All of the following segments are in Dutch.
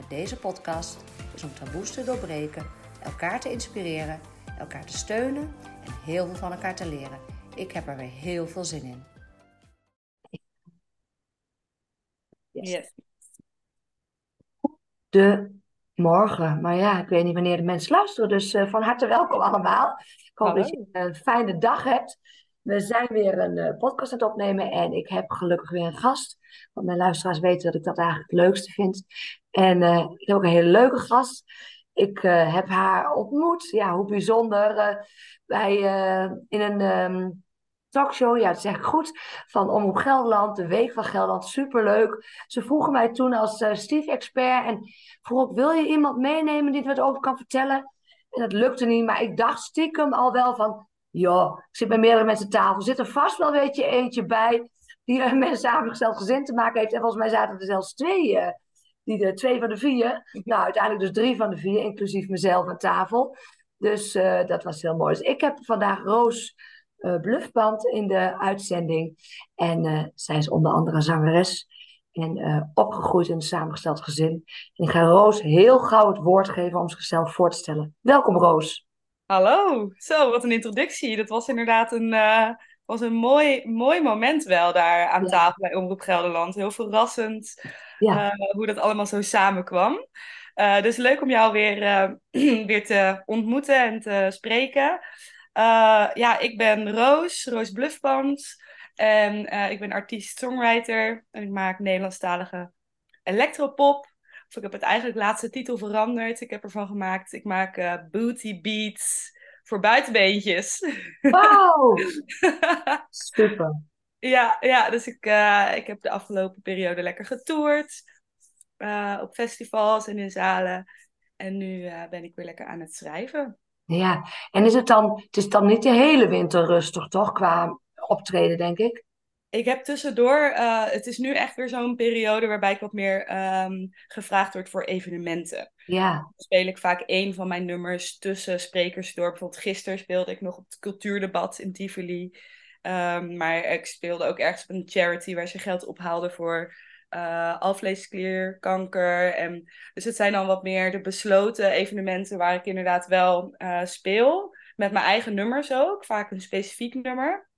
met deze podcast is om taboes te doorbreken, elkaar te inspireren, elkaar te steunen en heel veel van elkaar te leren. Ik heb er weer heel veel zin in. Yes. De morgen, maar ja, ik weet niet wanneer de mensen luisteren, dus uh, van harte welkom allemaal. Ik hoop Hallo. dat je een fijne dag hebt. We zijn weer een uh, podcast aan het opnemen en ik heb gelukkig weer een gast. Want mijn luisteraars weten dat ik dat eigenlijk het leukste vind. En uh, ik heb ook een hele leuke gast. Ik uh, heb haar ontmoet. Ja, hoe bijzonder. Uh, bij, in een um, talkshow, ja, dat zeg ik goed. Van Omroep Gelderland, de Week van Gelderland. Superleuk. Ze vroegen mij toen als Steve-expert. En vroeg wil je iemand meenemen die het over kan vertellen? En dat lukte niet. Maar ik dacht stiekem al wel van... Ja, ik zit bij meerdere mensen tafel. Zit er vast wel weet je eentje bij die met een samengesteld gezin te maken heeft. En volgens mij zaten er zelfs twee, die de, twee van de vier. Nou, uiteindelijk dus drie van de vier, inclusief mezelf aan tafel. Dus uh, dat was heel mooi. Dus ik heb vandaag Roos Bluffband in de uitzending. En zij is onder andere zangeres. En opgegroeid in een samengesteld gezin. En ik ga Roos heel gauw het woord geven om zichzelf voor te stellen. Welkom Roos. Hallo, zo wat een introductie. Dat was inderdaad een, uh, was een mooi, mooi moment wel daar aan tafel bij Omroep Gelderland. Heel verrassend Ja. uh, hoe dat allemaal zo samenkwam. Uh, dus leuk om jou weer, uh, weer te ontmoeten en te spreken. Ja, ik ben Roos, Roos Bluffband. En uh, ik ben artiest-songwriter. En ik maak Nederlandstalige electropop. Of ik heb het eigenlijk laatste titel veranderd. Ik heb ervan gemaakt, ik maak uh, booty beats voor buitenbeentjes. Wauw! Super. Ja, ja, dus ik, uh, ik heb de afgelopen periode lekker getoerd. Uh, op festivals en in zalen. En nu uh, ben ik weer lekker aan het schrijven. Ja, en is het dan, het is dan niet de hele winter rustig, toch? Qua optreden, denk ik. Ik heb tussendoor, uh, het is nu echt weer zo'n periode waarbij ik wat meer um, gevraagd word voor evenementen. Ja. Dan speel ik vaak één van mijn nummers tussen sprekers door. Bijvoorbeeld gisteren speelde ik nog op het cultuurdebat in Tivoli. Um, maar ik speelde ook ergens op een charity waar ze geld ophaalden voor uh, alvleesklierkanker. En, dus het zijn dan wat meer de besloten evenementen waar ik inderdaad wel uh, speel. Met mijn eigen nummers ook, vaak een specifiek nummer.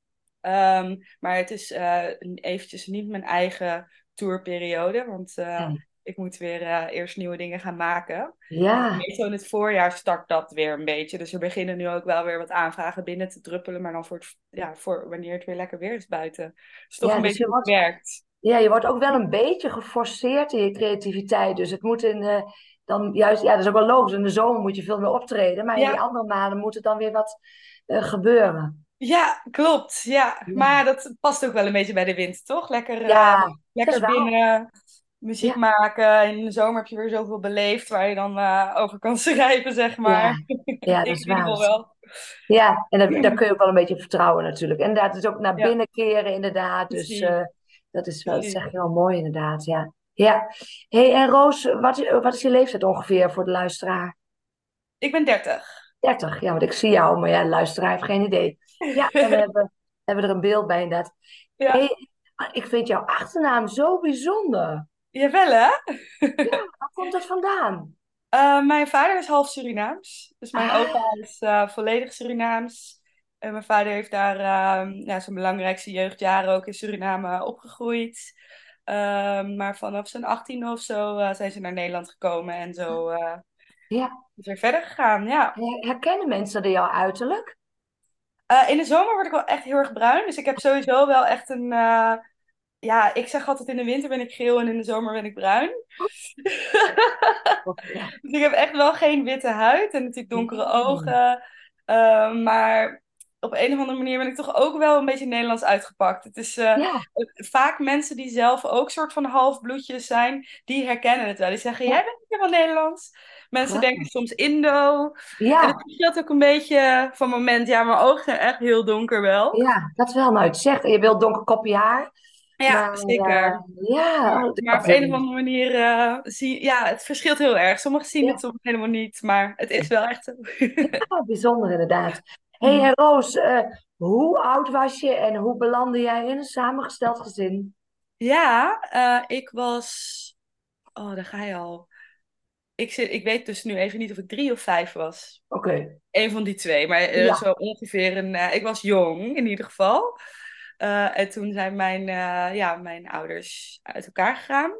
Um, maar het is uh, eventjes niet mijn eigen tourperiode, want Ja. Ik moet weer uh, eerst nieuwe dingen gaan maken. Ja. Meestal in het voorjaar start dat weer een beetje. Dus er beginnen nu ook wel weer wat aanvragen binnen te druppelen, maar dan voor, het, ja, voor wanneer het weer lekker weer is buiten. Dus toch Ja, een dus beetje wordt- werkt. Ja, je wordt ook wel een beetje geforceerd in je creativiteit. Dus het moet in, eh, dan juist, ja, dat is ook wel logisch. In de zomer moet je veel meer optreden, maar in die andere maanden moet het dan weer wat eh, gebeuren. Ja, klopt. Ja. Ja. Maar dat past ook wel een beetje bij de winter, toch? Lekker, eh, Ja, lekker binnen, muziek Ja. maken. In de zomer heb je weer zoveel beleefd waar je dan eh, over kan schrijven, zeg maar. ja, dat is waar. wel. Ja, en daar, daar kun je ook wel een beetje vertrouwen natuurlijk. En het is ook naar Ja. binnen keren inderdaad. Dus eh, dat is wel, dat zeg je wel mooi inderdaad, ja. Ja. hey, en Roos, wat, wat is je leeftijd ongeveer voor de luisteraar? Ik ben 30. 30, ja, want ik zie jou, maar ja, de luisteraar heeft geen idee. Ja, dan hebben, we- hebben we er een beeld bij inderdaad. Ja. Hey, ik vind jouw achternaam zo bijzonder. Jawel, hè? Waar komt dat vandaan? Eh, mijn vader is half Surinaams. Dus mijn Ah. opa is eh, volledig Surinaams. En mijn vader heeft daar ehm, ja, zijn belangrijkste jeugdjaren ook in Suriname opgegroeid. Ehm, maar vanaf zijn 18 of zo eh, zijn ze naar Nederland gekomen en zo eh Ja, is er verder gegaan. Ja. her- herkennen mensen er jou uiterlijk? In de zomer word ik wel echt heel erg bruin. Dus ik heb sowieso wel echt een. Ja, ik zeg altijd in de winter ben ik geel en in de zomer ben ik bruin. Dus ik heb echt wel geen witte huid en natuurlijk donkere Nee. ogen. Eh, maar op een of andere manier ben ik toch ook wel een beetje Nederlands uitgepakt. Het is eh, Ja, vaak mensen die zelf ook soort van halfbloedjes zijn, die herkennen het wel. Die zeggen, jij bent helemaal Nederlands. Mensen denken soms Indo. En Ja, het verschilt ook een beetje van moment. Ja, mijn ogen zijn echt heel donker wel. ja, dat is wel nou het zegt. En je wilt donker koppie haar. Ja, Maar zeker. eh, ja, Maar, oh, op een of andere manier uh, zie ja, het verschilt heel erg. Sommigen zien Ja, het, sommigen helemaal niet. Maar het is wel echt ja, bijzonder inderdaad. hey, en Roos, uh, hoe oud was je en hoe belandde jij in een samengesteld gezin? Ja, ik was. Oh, daar ga je al. Ik, zit, ik weet dus nu even niet of ik drie of vijf was. Oké. Okay. Eén van die twee. Maar Ja. zo ongeveer een. Ik was jong in ieder geval. Uh, en toen zijn mijn, uh, ja, mijn ouders uit elkaar gegaan.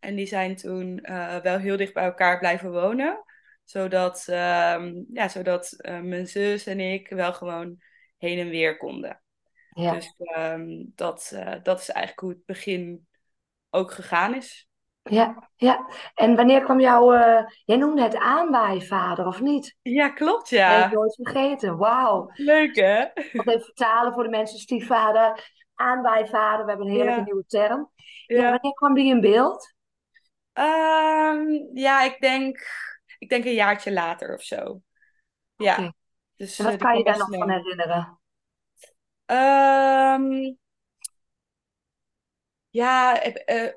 En die zijn toen uh, wel heel dicht bij elkaar blijven wonen. Zodat, um, ja, zodat mijn zus en ik wel gewoon heen en weer konden. Ja. Dus um, dat, dat is eigenlijk hoe het begin ook gegaan is. Ja, ja. En wanneer kwam jouw... Uh, jij noemde het aanwaaivader, of niet? Ja, klopt, Dat ja. heb ik nooit vergeten. Wauw. Leuk, hè? Wat even vertalen voor de mensen. Stiefvader, aanwaaivader. We hebben een heerlijke Ja. nieuwe term. Ja. Ja, wanneer kwam die in beeld? Um, ja ik, denk, ik denk een jaartje later of zo. Ja. Dus, En wat eh, kan je daar nog van herinneren? Ehm, ja, eh, eh,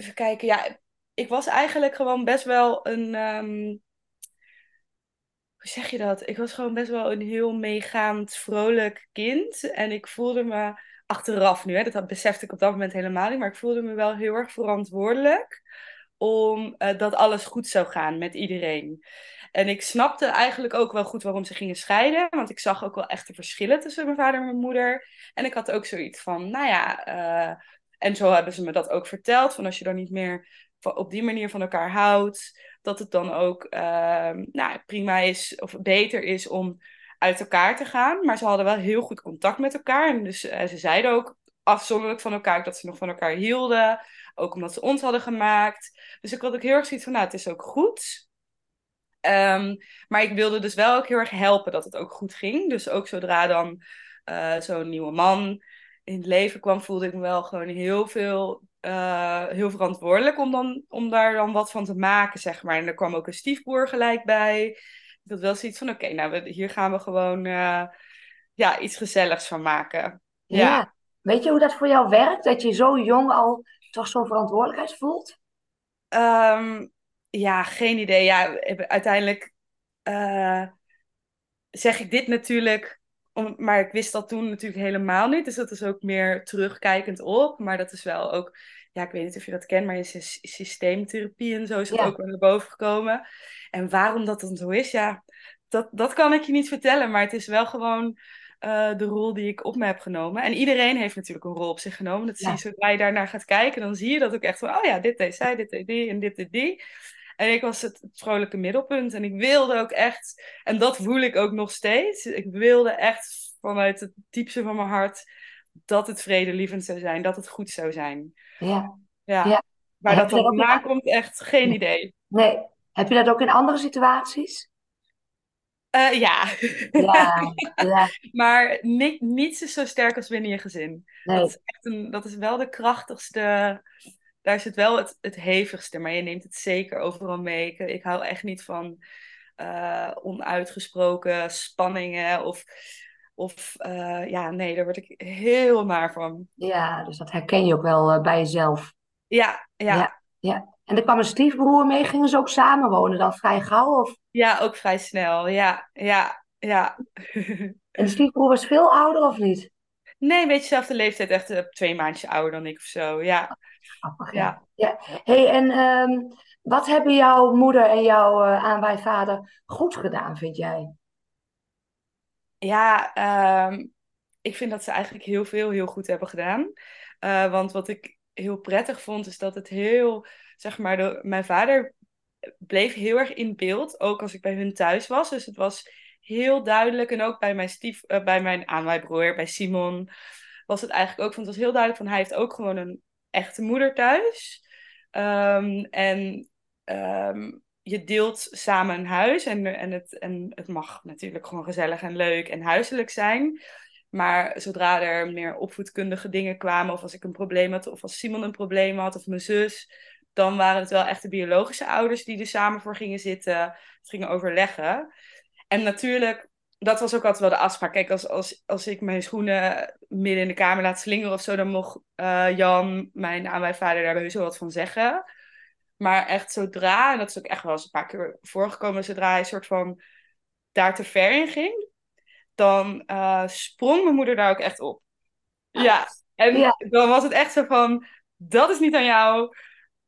even kijken. Ja, ik was eigenlijk gewoon best wel een. ehm, hoe zeg je dat? Ik was gewoon best wel een heel meegaand, vrolijk kind. En ik voelde me achteraf nu, hè, dat besefte ik op dat moment helemaal niet, maar ik voelde me wel heel erg verantwoordelijk om uh, dat alles goed zou gaan met iedereen. En ik snapte eigenlijk ook wel goed waarom ze gingen scheiden, want ik zag ook wel echt de verschillen tussen mijn vader en mijn moeder. En ik had ook zoiets van, nou ja, uh, en zo hebben ze me dat ook verteld, van als je dan niet meer op die manier van elkaar houdt, dat het dan ook uh, nou, prima is of beter is om uit elkaar te gaan. Maar ze hadden wel heel goed contact met elkaar. En dus uh, ze zeiden ook afzonderlijk van elkaar dat ze nog van elkaar hielden. Ook omdat ze ons hadden gemaakt. Dus ik had ook heel erg zoiets van, nou, het is ook goed. Um, maar ik wilde dus wel ook heel erg helpen dat het ook goed ging. Dus ook zodra dan uh, zo'n nieuwe man in het leven kwam, voelde ik me wel gewoon heel veel, uh, heel verantwoordelijk om, dan, om daar dan wat van te maken, zeg maar. En er kwam ook een stiefbroer gelijk bij. Ik had wel zoiets van, oké, okay, nou, we, hier gaan we gewoon uh, ja, iets gezelligs van maken. Ja. Ja. Weet je hoe dat voor jou werkt? Dat je zo jong al toch zo'n verantwoordelijkheid voelt? Um, ja, geen idee. Ja, uiteindelijk uh, zeg ik dit natuurlijk, om, maar ik wist dat toen natuurlijk helemaal niet. Dus dat is ook meer terugkijkend op. Maar dat is wel ook, ja, ik weet niet of je dat kent, maar in systeemtherapie en zo is het Ja. ook wel naar boven gekomen. En waarom dat dan zo is, ja, dat, dat kan ik je niet vertellen. Maar het is wel gewoon uh, de rol die ik op me heb genomen. En iedereen heeft natuurlijk een rol op zich genomen. Dat zie je, zodra je daarnaar gaat kijken, dan zie je dat ook echt van, oh ja, dit deed zij, dit deed die en dit deed die. En ik was het, het vrolijke middelpunt. En ik wilde ook echt, en dat voel ik ook nog steeds. Ik wilde echt vanuit het diepste van mijn hart dat het vredelievend zou zijn, dat het goed zou zijn. Ja. Ja. Ja. Waar Heb dat vandaan komt, echt geen idee. Nee. Heb je dat ook in andere situaties? Eh, ja. Ja. ja. maar niet, niets is zo sterk als binnen je gezin. Dat is, echt een, dat is wel de krachtigste. Daar is het wel het, het hevigste, maar je neemt het zeker overal mee. Ik, ik hou echt niet van eh, onuitgesproken spanningen of. Of eh, ja, nee, daar word ik heel naar van. Ja, dus dat herken je ook wel eh, bij jezelf. Ja, ja, Ja. ja. Ja. En er kwam een stiefbroer mee. Gingen ze ook samenwonen dan vrij gauw? Of... ook vrij snel. Ja, ja, ja. En de stiefbroer was veel ouder of niet? Nee, een beetje dezelfde leeftijd, echt eh, twee maandjes ouder dan ik of zo. Ja, Grappig, ja. ja. hey, en ehm, wat hebben jouw moeder en jouw uh, aanwaaivader goed gedaan, vind jij? Ja, ehm, ik vind dat ze eigenlijk heel veel heel goed hebben gedaan. Uh, want wat ik heel prettig vond, is dat het heel, zeg maar, de, mijn vader bleef heel erg in beeld, ook als ik bij hun thuis was. Dus het was heel duidelijk, en ook bij mijn, stief, uh, bij mijn aanwaaibroer, bij Simon, was het eigenlijk ook van, het was heel duidelijk van, hij heeft ook gewoon een echte moeder thuis. Um, en um, je deelt samen een huis en, en, het, en het mag natuurlijk gewoon gezellig en leuk en huiselijk zijn. Maar zodra er meer opvoedkundige dingen kwamen, of als ik een probleem had, of als Simon een probleem had, of mijn zus, dan waren het wel echt de biologische ouders die er samen voor gingen zitten. Gingen overleggen. En natuurlijk, dat was ook altijd wel de afspraak. Kijk, als, als, als ik mijn schoenen midden in de kamer laat slingeren of zo, dan mocht uh, Jan, mijn aanwijvader, daar heus wel wat van zeggen. Maar echt zodra, en dat is ook echt wel eens een paar keer voorgekomen, zodra hij een soort van daar te ver in ging, dan uh, sprong mijn moeder daar ook echt op. Ja, en dan was het echt zo van, dat is niet aan jou.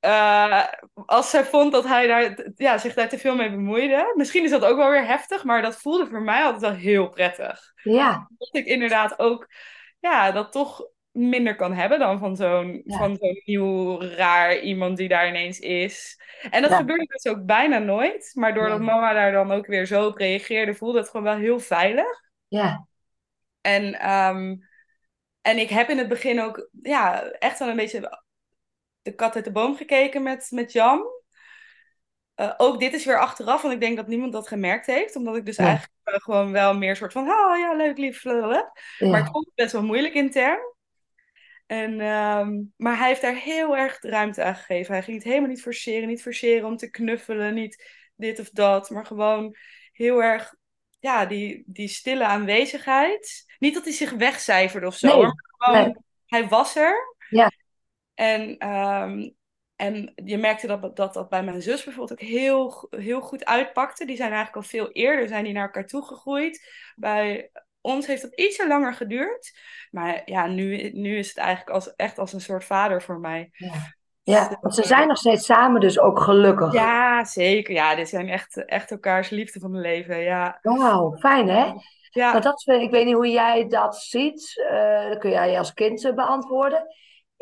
Uh, als zij vond dat hij daar, ja, zich daar te veel mee bemoeide. Misschien is dat ook wel weer heftig, maar dat voelde voor mij altijd wel heel prettig. Ja. Dat ik inderdaad ook ja, dat toch minder kan hebben dan van zo'n van zo'n nieuw raar iemand die daar ineens is. En dat ja. gebeurde dus ook bijna nooit. Maar doordat mama daar dan ook weer zo op reageerde, voelde het gewoon wel heel veilig. Ja. En, um, en ik heb in het begin ook ja, echt wel een beetje de kat uit de boom gekeken met, met Jan. Uh, ook dit is weer achteraf, want ik denk dat niemand dat gemerkt heeft. Omdat ik dus ja. eigenlijk uh, gewoon wel meer soort van... Oh ja, leuk, lief. Ja. Maar het best wel moeilijk intern. En, um, maar hij heeft daar heel erg ruimte aan gegeven. Hij ging het helemaal niet forceren. Niet forceren om te knuffelen. Niet dit of dat. Maar gewoon heel erg... Ja, die, die stille aanwezigheid. Niet dat hij zich wegcijferde of zo. Nee. Maar gewoon, nee. hij was er. En, um, en je merkte dat, dat dat bij mijn zus bijvoorbeeld ook heel, heel goed uitpakte. Die zijn eigenlijk al veel eerder zijn die naar elkaar toe gegroeid. Bij ons heeft dat ietsje langer geduurd. Maar ja, nu, nu is het eigenlijk als, echt als een soort vader voor mij. Ja. Ja, want ze zijn nog steeds samen, dus ook gelukkig. Ja, zeker. Ja, dit zijn echt, echt elkaars liefde van mijn leven. Ja. Wauw, fijn hè? Ja. Maar dat, ik weet niet hoe jij dat ziet. Uh, dat kun jij als kind beantwoorden.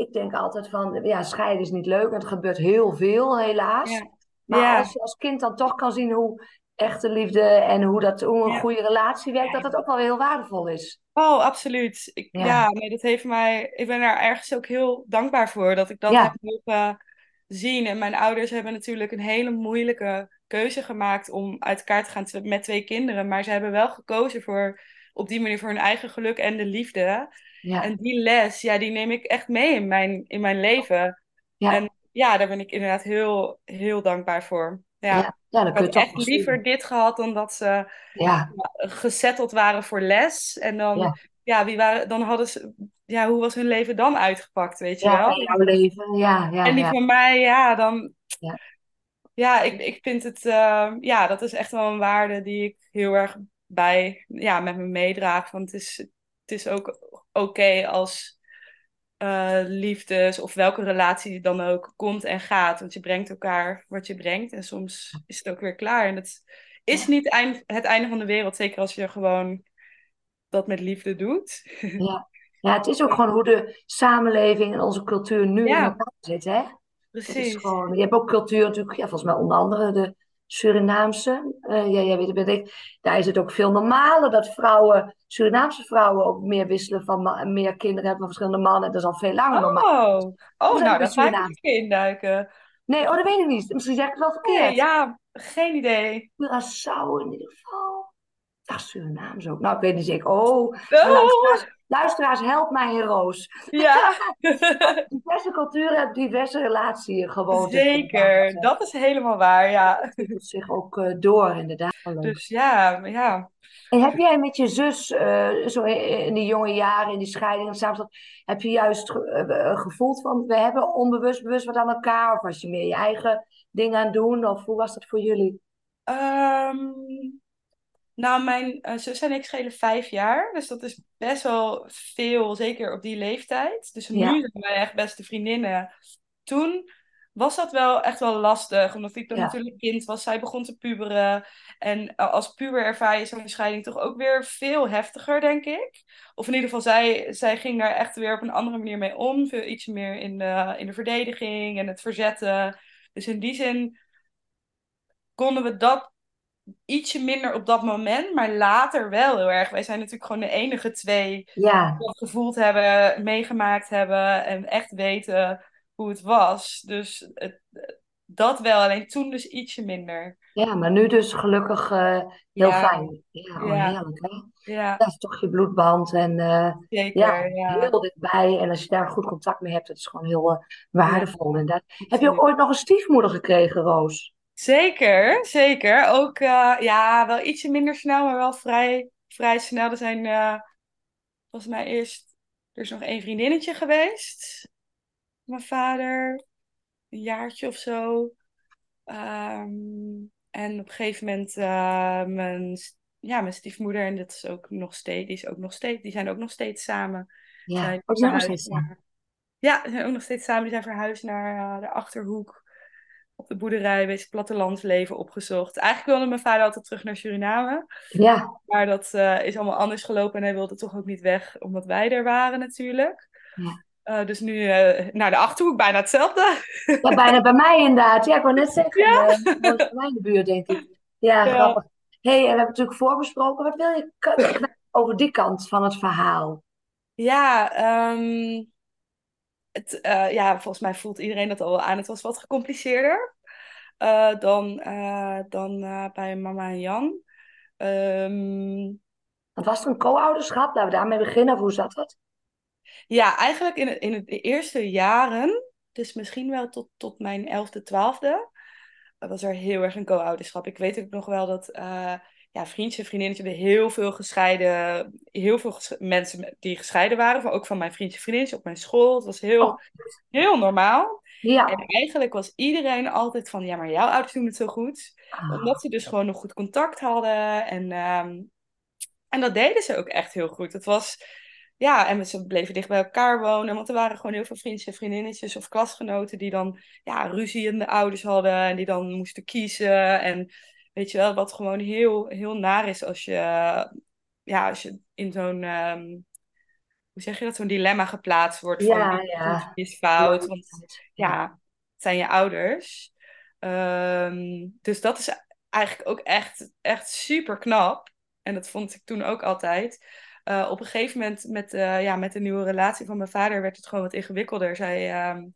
Ik denk altijd van, ja, scheiden is niet leuk. En het gebeurt heel veel, helaas. Ja. Maar Ja. als je als kind dan toch kan zien hoe echte liefde en hoe, dat, hoe een Ja. goede relatie werkt, dat dat ook wel heel waardevol is. Oh, absoluut. Ik, Ja. nee, dat heeft mij. Ik ben daar ergens ook heel dankbaar voor dat ik dat heb mogen zien. En mijn ouders hebben natuurlijk een hele moeilijke keuze gemaakt om uit elkaar te gaan met twee kinderen. Maar ze hebben wel gekozen voor op die manier voor hun eigen geluk en de liefde. Ja, En die les, ja, die neem ik echt mee in mijn, in mijn leven. ja, En ja, daar ben ik inderdaad heel, heel dankbaar voor. Ja. ja. ja dan Ik kun je had toch echt liever dit gehad dan dat ze Ja, gezetteld waren voor les. En dan, ja, ja, wie waren, dan hadden ze, ja, hoe was hun leven dan uitgepakt, weet je ja, wel? in jouw leven. Ja, ja, En die ja. van mij, ja, dan, Ja. ja, ik, ik vind het, eh, ja, dat is echt wel een waarde die ik heel erg bij, ja, met me meedraag. Want het is, het is ook oké als eh, liefdes of welke relatie dan ook komt en gaat. Want je brengt elkaar wat je brengt en soms is het ook weer klaar. En dat is niet eind, het einde van de wereld, zeker als je gewoon dat met liefde doet. Ja. Ja, het is ook gewoon hoe de samenleving en onze cultuur nu in elkaar zit, hè? Precies. gewoon, je hebt ook cultuur natuurlijk, ja, volgens mij onder andere de Surinaamse. Eh, ja, jij weet het, weet ik. Daar is het ook veel normaler dat vrouwen, Surinaamse vrouwen, ook meer wisselen van meer kinderen hebben van verschillende mannen. Dat is al veel langer normaal. Oh, oh nou, daar ga ik induiken. Nee, oh, dat weet ik niet. Misschien zeg ik het wel Nee, verkeerd. ja, geen idee. Curaçao in ieder geval. Ach, Surinaams ook. Nou, ik weet niet zeker. Oh, Oh, luisteraars, help mij in Roos. ja. Diverse culturen hebben diverse relaties gewoon. Zeker, dat is helemaal waar, ja. Het zich ook eh, door, inderdaad. Dus ja, ja. En heb jij met je zus, eh, zo in die jonge jaren, in die scheiding en samenstand, heb je juist ge- eh, gevoeld van, we hebben onbewust bewust wat aan elkaar? Of was je meer je eigen dingen aan het doen? Of hoe was dat voor jullie? Ehm, nou, mijn eh, zus en ik schelen vijf jaar. Dus dat is best wel veel, zeker op die leeftijd. Dus nu Ja, zijn wij echt beste vriendinnen. Toen was dat wel echt wel lastig. Omdat ik dan ja, natuurlijk kind was. Zij begon te puberen. En eh, als puber ervaar je zo'n scheiding toch ook weer veel heftiger, denk ik. Of in ieder geval, zij, zij ging daar echt weer op een andere manier mee om. Veel iets meer in de, in de verdediging en het verzetten. Dus in die zin konden we dat ietsje minder op dat moment, maar later wel heel erg. Wij zijn natuurlijk gewoon de enige twee die dat gevoeld hebben, meegemaakt hebben en echt weten hoe het was. Dus het, dat wel, alleen toen dus ietsje minder. Ja, maar nu dus gelukkig eh, heel Ja, fijn. Ja, oh, ja, heerlijk hè. ja, Dat is toch je bloedband en ja, zeker, ja, heel dichtbij. En als je daar goed contact mee hebt, dat is gewoon heel eh, waardevol inderdaad. Heb je ook ooit nog een stiefmoeder gekregen, Roos? Zeker, zeker. Ook, eh, ja, wel ietsje minder snel, maar wel vrij, vrij snel. Er zijn, eh, volgens mij eerst, er is nog één vriendinnetje geweest. Mijn vader, een jaartje of zo. Ehm, en op een gegeven moment uh, mijn, ja, mijn stiefmoeder, en dat is ook nog steeds, die, is ook nog steeds, die zijn ook nog steeds samen. Ja, ook nog steeds. Naar, ja, die zijn ook nog steeds samen. Die zijn verhuisd naar de Achterhoek. Op de boerderij, wees plattelandsleven opgezocht. Eigenlijk wilde mijn vader altijd terug naar Suriname. Ja, Maar dat uh, is allemaal anders gelopen en hij wilde toch ook niet weg, omdat wij er waren natuurlijk. ja. Uh, dus nu uh, naar de Achterhoek, bijna hetzelfde. ja, bijna bij mij inderdaad. Ja, ik wou net zeggen, Ja. bij mij in de buurt denk ik. Ja, Ja. grappig. hey, we hebben natuurlijk voorbesproken. Wat wil je over die kant van het verhaal? Ja, ehm, het, eh, ja, volgens mij voelt iedereen dat al wel aan. Het was wat gecompliceerder eh, dan, eh, dan bij mama en Jan. Want was het een co-ouderschap? Laten we daarmee beginnen. Of hoe zat dat? ja, eigenlijk in, het, in het- de eerste jaren, dus misschien wel tot, tot mijn elfde, twaalfde, was er heel erg een co-ouderschap. Ik weet ook nog wel dat ja, vriendjes en vriendinnetjes hebben heel veel gescheiden, heel veel ges- mensen die gescheiden waren, van, ook van mijn vriendjes en vriendinnetjes op mijn school. Het was heel, Oh, heel normaal. En ja. eigenlijk was iedereen altijd van, ja, maar jouw ouders doen het zo goed. Ah, Omdat ze dus gewoon nog goed contact hadden. En, ehm, en dat deden ze ook echt heel goed. Het was, ja, en ze bleven dicht bij elkaar wonen. Want er waren gewoon heel veel vriendjes en vriendinnetjes of klasgenoten die dan, ja, ruziende ouders hadden. En die dan moesten kiezen. En weet je wel, wat gewoon heel, heel naar is als je, ja, als je in zo'n... ehm, hoe zeg je dat, zo'n dilemma geplaatst wordt van ja, goed, ja. is fout. Want ja. het zijn je ouders. Ehm, dus dat is eigenlijk ook echt, echt super knap. En dat vond ik toen ook altijd. Eh, op een gegeven moment met, eh, ja, met de nieuwe relatie van mijn vader werd het gewoon wat ingewikkelder. Zij, ehm,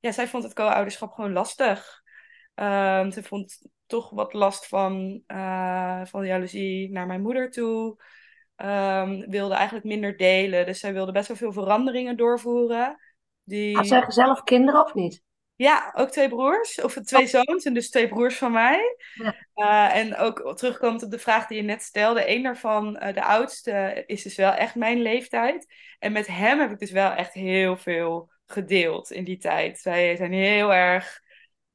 ja, zij vond het co-ouderschap gewoon lastig. Ze vond toch wat last van, eh, van jaloezie naar mijn moeder toe. Ehm, wilde eigenlijk minder delen. Dus zij wilde best wel veel veranderingen doorvoeren. Had Die zij zelf kinderen of niet? ja, ook twee broers, of twee zoons en dus twee broers van mij. Ja. Uh, en ook terugkomend op de vraag die je net stelde, een daarvan, uh, de oudste, is dus wel echt mijn leeftijd. En met hem heb ik dus wel echt heel veel gedeeld in die tijd. Wij zijn heel erg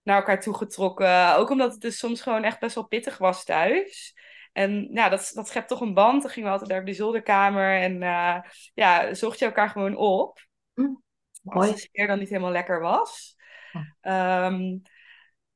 naar elkaar toegetrokken, ook omdat het dus soms gewoon echt best wel pittig was thuis. En ja, dat, dat schept toch een band. Dan gingen we altijd naar de zolderkamer en uh, ja, zocht je elkaar gewoon op. Als mooi. de sfeer dan niet helemaal lekker was. Um,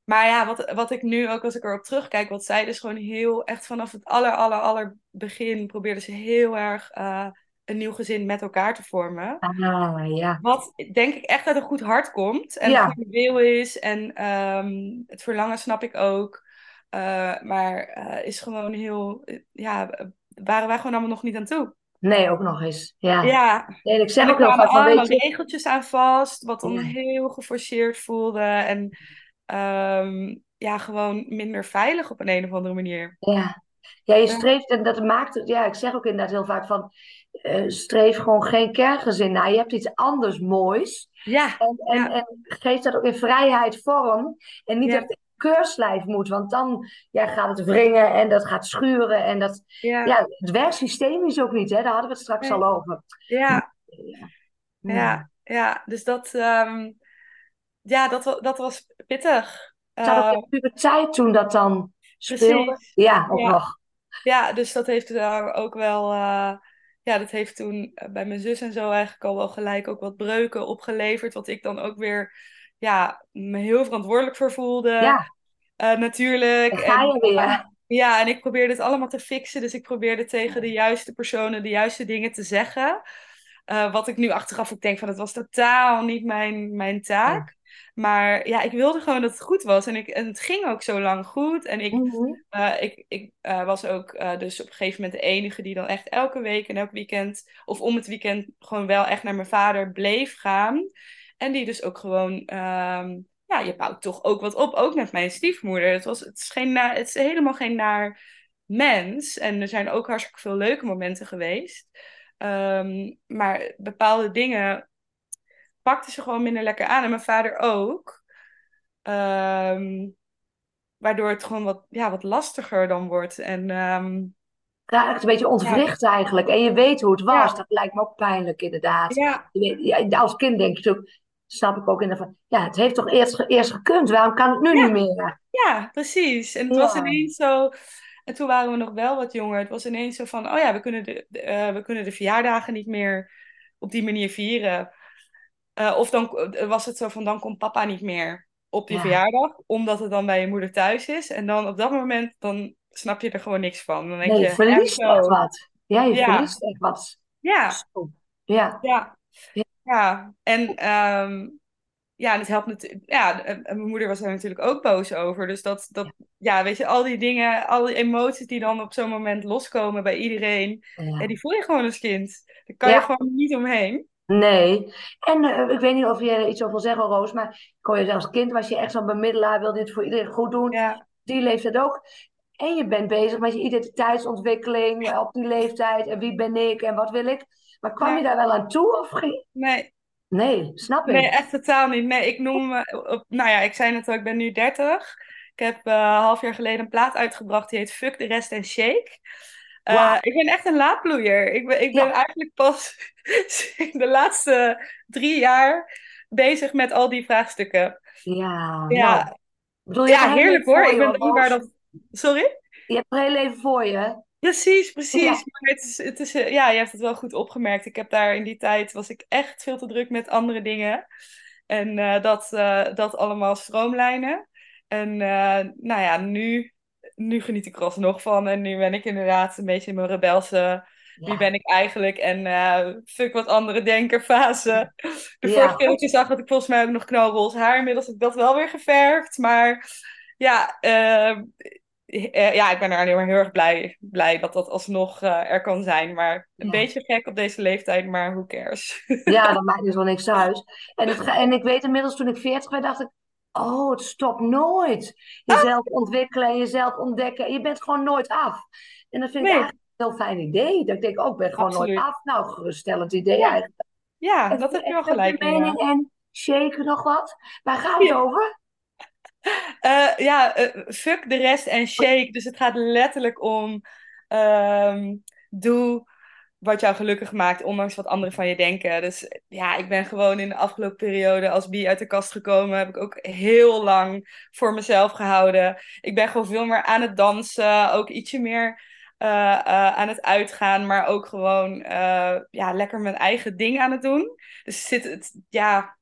maar ja, wat, wat ik nu ook als ik erop terugkijk, wat zij dus gewoon heel echt vanaf het aller, aller, aller begin probeerde ze heel erg uh, een nieuw gezin met elkaar te vormen. Ah, ja. Wat denk ik echt uit een goed hart komt en Ja. wil is. En um, het verlangen snap ik ook. Uh, maar uh, is gewoon heel, ja, waren wij gewoon allemaal nog niet aan toe. Nee, ook nog eens. Ja. Ja, Nee, ik zeg en ook vaak van, allemaal weet je... regeltjes aan vast, wat dan Ja. heel geforceerd voelde. En ehm, ja, gewoon minder veilig op een, een of andere manier. Ja. Ja, je streeft, en dat maakt het, ja, ik zeg ook inderdaad heel vaak van, eh, streef gewoon geen kerngezin na. Je hebt iets anders moois. Ja, En, en, Ja. en geef dat ook in vrijheid vorm. En niet Ja. dat het in keurslijf moet, want dan ja, gaat het wringen en dat gaat schuren. En dat, ja, ja, het werkt systemisch ook niet, hè? Daar hadden we het straks Nee. al over. ja, Ja. ja, ja. Dus dat, ehm, ja, dat, dat was pittig. Het had Eh, ook in puberteit toen dat dan speelde. Precies. Ja, ook Ja. nog. Ja, dus dat heeft daar ook wel. eh, ja, dat heeft toen eh, bij mijn zus en zo eigenlijk al wel gelijk ook wat breuken opgeleverd. Wat ik dan ook weer ja, me heel verantwoordelijk voor voelde. Ja, Eh, natuurlijk. En, weer. ja, en ik probeerde het allemaal te fixen. Dus ik probeerde tegen de juiste personen de juiste dingen te zeggen. Eh, wat ik nu achteraf ook denk van, het was totaal niet mijn, mijn taak. Maar ja, ik wilde gewoon dat het goed was. En, ik, en het ging ook zo lang goed. En ik, Mhm. eh, ik, ik eh, was ook eh, dus op een gegeven moment de enige die dan echt elke week en elk weekend, of om het weekend, gewoon wel echt naar mijn vader bleef gaan. En die dus ook gewoon, ehm, ja, je bouwt toch ook wat op. Ook met mijn stiefmoeder. Het, was, het, is, geen na, het is helemaal geen naar mens. En er zijn ook hartstikke veel leuke momenten geweest. Ehm, maar bepaalde dingen pakte ze gewoon minder lekker aan. En mijn vader ook. Ehm, waardoor het gewoon wat, ja, wat lastiger dan wordt. En, um, ja, echt een beetje ontwricht eigenlijk. En je weet hoe het was. Dat lijkt me ook pijnlijk, inderdaad. Ja. ja als kind denk je ook, snap ik ook in van, ja, het heeft toch eerst, eerst gekund, waarom kan het nu niet meer? Ja, precies. En het was ineens zo, en toen waren we nog wel wat jonger, het was ineens zo van, oh ja, we kunnen de, uh, we kunnen de verjaardagen niet meer op die manier vieren. Uh, of dan uh, was het zo van, dan komt papa niet meer op je verjaardag, omdat het dan bij je moeder thuis is. En dan op dat moment, dan snap je er gewoon niks van. Dan denk nee, je, je verliest echt wat. Ja, je Ja. verliest echt wat. ja. Ja, ja, Ja. En ehm, ja, het helpt natuurlijk. Ja, en mijn moeder was daar natuurlijk ook boos over. Dus dat, dat ja, weet je, al die dingen, al die emoties die dan op zo'n moment loskomen bij iedereen, ja. die voel je gewoon als kind. Daar kan je gewoon niet omheen. Nee. En eh, ik weet niet of je er iets over wil zeggen, Roos, maar ik hoor je als kind was je echt zo'n bemiddelaar, wil dit voor iedereen goed doen. Ja, Die leeftijd ook. En je bent bezig met je identiteitsontwikkeling eh, op die leeftijd. En wie ben ik en wat wil ik? Maar kwam Ja. je daar wel aan toe of ging... nee, Nee, snap ik. nee, echt totaal niet. Nee, ik noem me, op, nou ja, ik zei net al, ik ben nu 30. Ik heb eh, een half jaar geleden een plaat uitgebracht die heet Fuck the Rest and Shake. Eh, ik ben echt een laadbloeier. Ik ben, ik ben Ja. eigenlijk pas de laatste drie jaar bezig met al die vraagstukken. Ja, Ja, nou, bedoel, ja heerlijk hoor. Ik ben dankbaar dat... Sorry? Je hebt een heel leven voor je. Precies, precies. Ja. Maar het is, het is, eh, ja, je hebt het wel goed opgemerkt. Ik heb daar in die tijd, was ik echt veel te druk met andere dingen. En eh, dat, dat allemaal stroomlijnen. En nou ja, nu, nu geniet ik er alsnog van. En nu ben ik inderdaad een beetje in mijn rebelse, wie ben ik eigenlijk? En eh, fuck wat andere denken fase. De Ja, vorige keer dat goed. je zag dat ik volgens mij ook nog knalroze haar. Inmiddels heb ik dat wel weer geverfd. Maar ja, eh, eh, ja, ik ben er alleen maar heel erg blij, blij dat dat alsnog eh, er kan zijn. Maar een Ja. beetje gek op deze leeftijd, maar who cares? Ja, dat maakt dus wel niks uit. En, het, en ik weet inmiddels, toen ik 40 werd, dacht ik, oh, het stopt nooit. Jezelf ontwikkelen en jezelf ontdekken. Je bent gewoon nooit af. En dat vind ik eigenlijk een heel fijn idee. Dat ik denk, oh, ik ben gewoon nooit af. Nou, geruststellend idee Ja. eigenlijk. Ja, dat heb je wel gelijk mening ja. en shake nog wat. Waar gaat het Ja. over? Eh, ja, eh, fuck de rest en shake. Dus het gaat letterlijk om ehm, doe wat jou gelukkig maakt, ondanks wat anderen van je denken. Dus ja, ik ben gewoon in de afgelopen periode als bi uit de kast gekomen. Heb ik ook heel lang voor mezelf gehouden. Ik ben gewoon veel meer aan het dansen, ook ietsje meer eh, eh, aan het uitgaan, maar ook gewoon eh, ja, lekker mijn eigen ding aan het doen. Dus zit het, ja.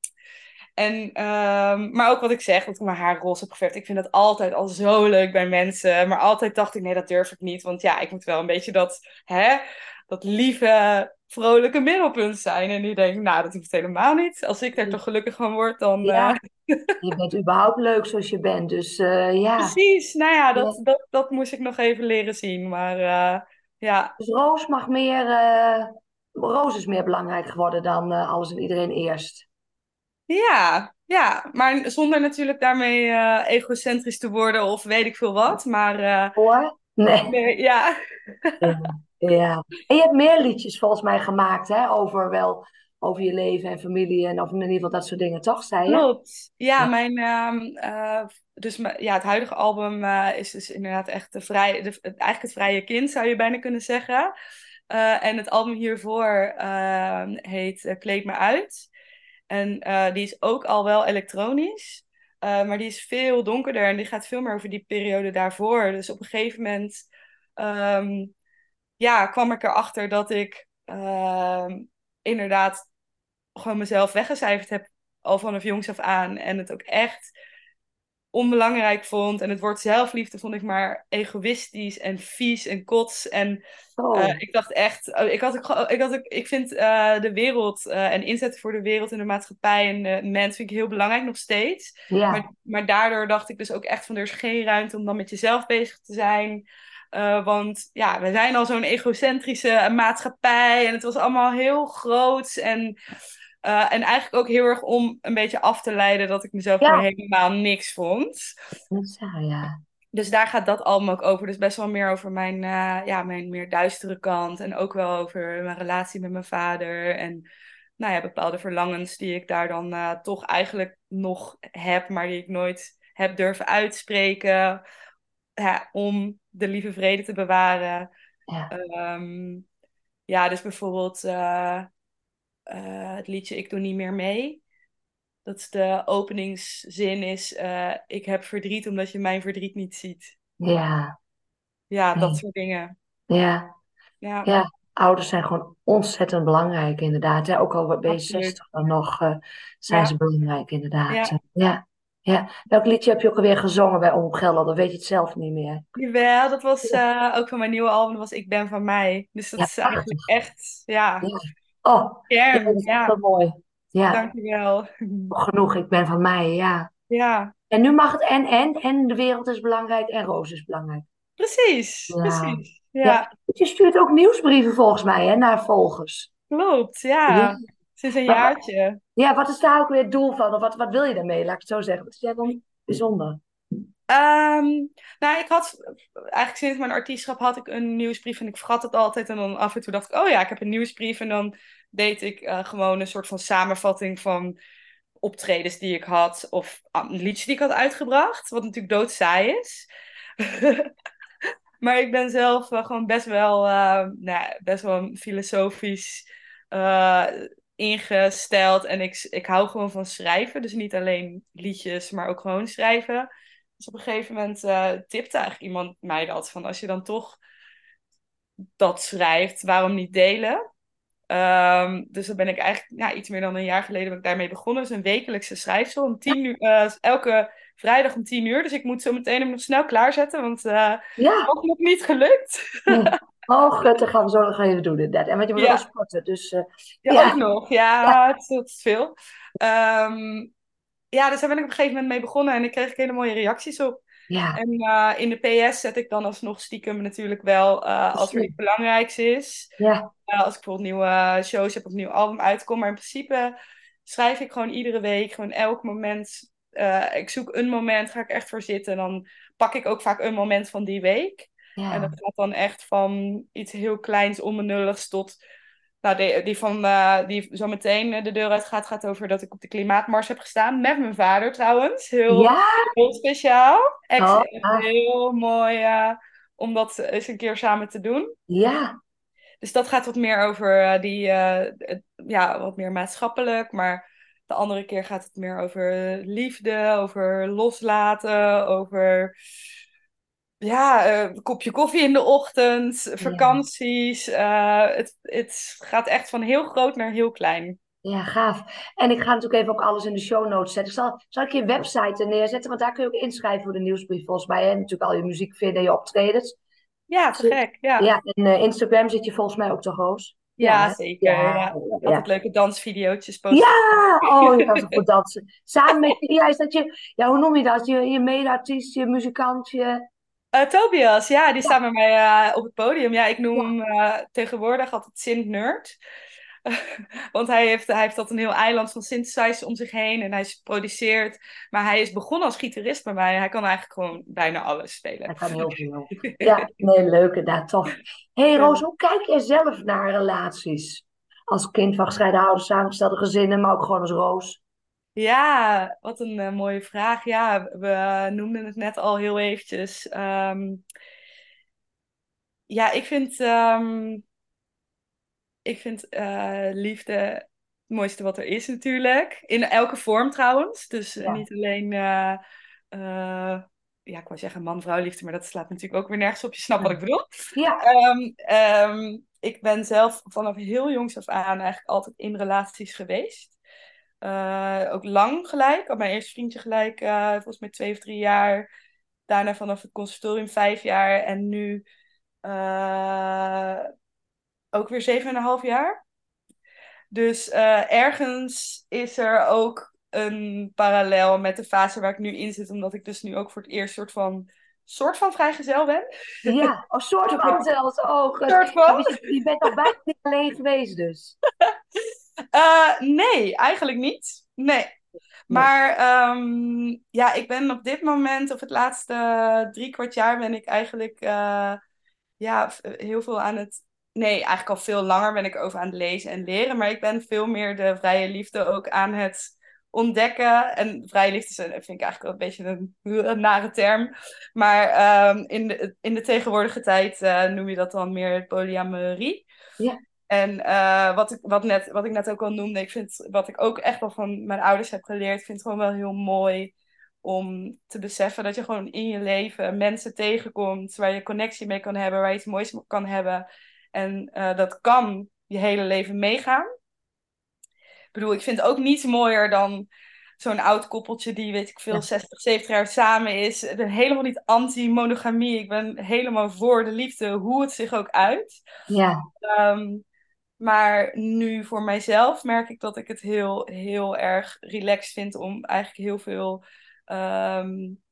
En, ehm, maar ook wat ik zeg, dat ik mijn haar roze heb geverfd. Ik vind dat altijd al zo leuk bij mensen. Maar altijd dacht ik, nee, dat durf ik niet. Want ja, ik moet wel een beetje dat, hè, dat lieve, vrolijke middelpunt zijn. En nu denk ik, nou, dat hoeft helemaal niet. Als ik daar toch gelukkig van word, dan... Ja. eh, Je bent überhaupt leuk zoals je bent. Dus eh, ja. precies, nou ja, dat, dat, dat moest ik nog even leren zien. Maar eh, ja, Dus Roos mag meer... Roos is meer belangrijk geworden dan alles en iedereen eerst. ja, ja. Maar zonder natuurlijk daarmee egocentrisch te worden of weet ik veel wat. Maar Hoor? Nee. nee, ja. Ja, ja. En je hebt meer liedjes volgens mij gemaakt, hè? Over wel over je leven en familie en of in ieder geval dat soort dingen, toch? Zei je? Klopt. Ja, Ja. mijn, ehm, eh, dus ja, het huidige album eh, is dus inderdaad echt de vrije, de, het- eigenlijk het vrije kind, zou je bijna kunnen zeggen. Eh, en het album hiervoor ehm, heet Kleed me uit. En die is ook al wel elektronisch, maar die is veel donkerder en die gaat veel meer over die periode daarvoor. Dus op een gegeven moment ehm, ja, kwam ik erachter dat ik ehm, inderdaad gewoon mezelf weggecijferd heb al vanaf jongs af aan. En het ook echt onbelangrijk vond. En het woord zelfliefde vond ik maar egoïstisch en vies en kots. En Zo. eh, ik dacht echt, oh, ik, had gewoon- ik, had ik vind eh, de wereld eh, en inzetten voor de wereld en de maatschappij en de mens vind ik heel belangrijk nog steeds. ja. Maar, maar daardoor dacht ik dus ook echt van er is geen ruimte om dan met jezelf bezig te zijn. Eh, want ja, we zijn al zo'n egocentrische maatschappij en het was allemaal heel groots. En Eh, en eigenlijk ook heel erg om een beetje af te leiden dat ik mezelf Ja. helemaal niks vond. Waar, ja. Dus daar gaat dat album ook over. Dus best wel meer over mijn, eh, ja, mijn meer duistere kant. En ook wel over mijn relatie met mijn vader. En nou ja, bepaalde verlangens die ik daar dan toch eigenlijk nog heb, maar die ik nooit heb durven uitspreken. Ja, om de lieve vrede te bewaren. Ja. Ehm, ja, dus bijvoorbeeld eh, eh, het liedje Ik doe niet meer mee. Dat is de openingszin is, eh, ik heb verdriet omdat je mijn verdriet niet ziet. Ja, Ja, dat soort dingen. ja. Ja, Ja, ouders zijn gewoon ontzettend belangrijk, inderdaad. Hè? Ook al ben je Absoluut. 60 dan nog, eh, zijn Ja. ze belangrijk, inderdaad. Ja. Ja. Ja. Welk liedje heb je ook alweer gezongen bij Omroep Gelderland? Dan weet je het zelf niet meer. jawel, dat was eh, ook van mijn nieuwe album, dat was Ik ben van mij. Dus dat Ja, is eigenlijk echt, ja, Ja. Oh, ja, kern. dat is Ja, wel mooi. Ja, dankjewel. genoeg. Ik ben van mij, ja. Ja, En nu mag het en, en, en de wereld is belangrijk en Roos is belangrijk. precies, Ja. precies. Ja. Ja, Je stuurt ook nieuwsbrieven volgens mij, hè, naar volgers. klopt, ja. Sinds een Maar- jaartje. Ja, wat is daar ook weer het doel van? Of wat, wat wil je daarmee? Laat ik het zo zeggen. Wat is jij dan bijzonder? Ehm, nou, ik had eigenlijk sinds mijn artiestschap had ik een nieuwsbrief en ik vergat het altijd. En dan af en toe dacht ik, oh ja, ik heb een nieuwsbrief. En dan deed ik eh, gewoon een soort van samenvatting van optredens die ik had. Of ah, liedjes die ik had uitgebracht. Wat natuurlijk doodsaai is. maar ik ben zelf eh, gewoon best wel, eh, nou, best wel filosofisch eh, ingesteld. En ik, ik hou gewoon van schrijven. Dus niet alleen liedjes, maar ook gewoon schrijven. Dus op een gegeven moment eh, tipte eigenlijk iemand mij dat. Van als je dan toch dat schrijft, waarom niet delen? Ehm, dus dan ben ik eigenlijk ja, iets meer dan een jaar geleden ben ik daarmee begonnen. Dus een wekelijkse schrijfsel. Om tien uur, eh, elke vrijdag om tien uur. Dus ik moet zo meteen hem nog snel klaarzetten. Want eh Ja, ook nog niet gelukt. Oh, gut, dat gaan we zo nog even doen inderdaad. En want je moet Ja. ook sporten, dus eh, Ja, Ja. ook nog. Ja, Het, is, het is veel. Ehm, ja, dus daar ben ik op een gegeven moment mee begonnen. En ik kreeg hele mooie reacties op. ja, En eh, in de PS zet ik dan alsnog stiekem natuurlijk wel eh, als er iets belangrijks is. ja, als ik bijvoorbeeld nieuwe shows heb of een nieuw album uitkomt. Maar in principe schrijf ik gewoon iedere week, gewoon elk moment. ik zoek een moment, ga ik echt voor zitten. En dan pak ik ook vaak een moment van die week. En dat gaat dan echt van iets heel kleins, onbenulligs tot... Nou, die, die van eh, die zo meteen de deur uit gaat, gaat over dat ik op de klimaatmars heb gestaan. Met mijn vader trouwens. Heel, Ja, heel speciaal. Echt Oh, ah. heel mooi eh, om dat eens een keer samen te doen. ja, Dus dat gaat wat meer over eh, die, het- ja, wat meer maatschappelijk. Maar de andere keer gaat het meer over liefde, over loslaten, over ja, eh, een kopje koffie in de ochtend, vakanties. Eh, het, het gaat echt van heel groot naar heel klein. ja, gaaf. En ik ga natuurlijk even ook alles in de show notes zetten. Zal, zal ik je website neerzetten? Want daar kun je ook inschrijven voor de nieuwsbrief volgens mij. En natuurlijk al je muziek vinden, je optredens. Ja, te gek. Ja, ja, Ja, en eh, Instagram zit je volgens mij ook toch, Roos? hè? zeker. Ja, Ja, ja. Altijd leuke dansvideo's posten. Ja, oh, je kan zo goed dansen. Samen met, ja, is dat je, ja, hoe noem je dat? Je, je medeartiest, je muzikant, je... Eh, Tobias, ja, die staat met mij eh, op het podium. Ja, ik noem hem eh, tegenwoordig altijd Sint Nerd. Want hij heeft, hij heeft een heel eiland van synthesizers om zich heen en hij produceert. Maar hij is begonnen als gitarist bij mij. Hij kan eigenlijk gewoon bijna alles spelen. Hij kan heel veel. Ja, nee, leuk inderdaad, tof. hey, Roos, hoe kijk jij zelf naar relaties? Als kind van gescheiden ouders, samengestelde gezinnen, maar ook gewoon als Roos. Ja, wat een eh, mooie vraag. Ja, we noemden het net al heel eventjes. Ehm, ja, ik vind, ehm, ik vind eh, liefde het mooiste wat er is natuurlijk. In elke vorm trouwens. Dus eh, Ja. niet alleen, eh, eh, ja, ik wou zeggen man-vrouw liefde, maar dat slaat natuurlijk ook weer nergens op. Je snapt wat ik bedoel. Ja, ehm, ik ben zelf vanaf heel jongs af aan eigenlijk altijd in relaties geweest. Eh, ook lang gelijk. Had mijn eerste vriendje gelijk, eh, volgens mij twee of drie jaar. Daarna vanaf het conservatorium vijf jaar. En nu eh, ook weer zeven en een half jaar. Dus ergens is er ook een parallel met de fase waar ik nu in zit. Omdat ik dus nu ook voor het eerst soort van, soort van vrijgezel ben. ja, een soort van zelfs. Goed. Soort van. Je, je bent al bijna alleen geweest dus. Uh, nee, eigenlijk niet. Nee. Maar um, ja, ik ben op dit moment, of het laatste drie kwart jaar, ben ik eigenlijk uh, ja, heel veel aan het. Nee, eigenlijk al veel langer ben ik over aan het lezen en leren. Maar ik ben veel meer de vrije liefde ook aan het ontdekken. En vrije liefde vind ik eigenlijk wel een beetje een, een nare term. Maar um, in, de, in de tegenwoordige tijd uh, noem je dat dan meer polyamorie. Ja. En uh, wat, ik, wat, net, wat ik net ook al noemde, ik vind wat ik ook echt wel van mijn ouders heb geleerd, vind het gewoon wel heel mooi om te beseffen dat je gewoon in je leven mensen tegenkomt waar je connectie mee kan hebben, waar je iets moois kan hebben. En uh, dat kan je hele leven meegaan. Ik bedoel, ik vind ook niets mooier dan zo'n oud koppeltje die, weet ik veel, ja. 60, 70 jaar samen is. Ik ben helemaal niet anti-monogamie. Ik ben helemaal voor de liefde, hoe het zich ook uit. Ja. Um, maar nu voor mijzelf merk ik dat ik het heel, heel erg relaxed vind om eigenlijk heel veel um,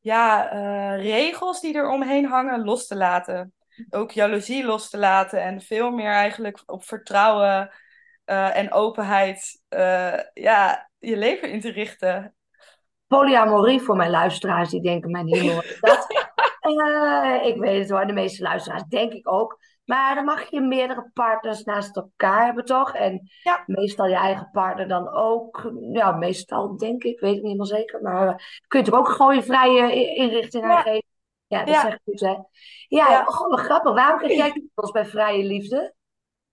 ja, uh, regels die er omheen hangen los te laten. Ook jaloezie los te laten en veel meer eigenlijk op vertrouwen uh, en openheid uh, ja, je leven in te richten. Polyamorie voor mijn luisteraars, die denken mijn hemel is dat. ik weet het hoor, de meeste luisteraars denk ik ook. Maar dan mag je meerdere partners naast elkaar hebben, toch? En ja. meestal je eigen partner dan ook. Ja, meestal denk ik, weet ik niet helemaal zeker. Maar uh, kun je toch ook gewoon je vrije inrichting aan Ja. geven? Ja, dat Ja. zeg ik goed, hè? Ja, Ja. Oh, grappig. Waarom kreeg jij kriebels bij vrije liefde?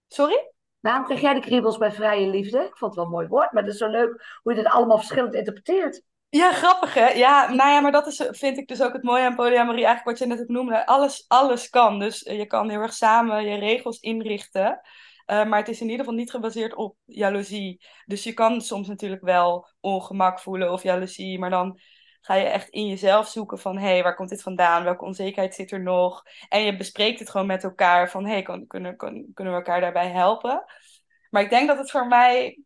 Sorry? Waarom kreeg jij de kriebels bij vrije liefde? Ik vond het wel een mooi woord, maar het is zo leuk hoe je dit allemaal verschillend interpreteert. Ja, grappig hè? Ja, nou ja, maar dat is, vind ik dus ook het mooie aan polyamorie. Eigenlijk wat je net ook noemde. Alles, alles kan. Dus eh, je kan heel erg samen je regels inrichten. Eh, maar het is in ieder geval niet gebaseerd op jaloezie. Dus je kan soms natuurlijk wel ongemak voelen of jaloezie. Maar dan ga je echt in jezelf zoeken van... Hé, hey, waar komt dit vandaan? Welke onzekerheid zit er nog? En je bespreekt het gewoon met elkaar van... Hé, hey, kunnen, kan, kunnen we elkaar daarbij helpen? Maar ik denk dat het voor mij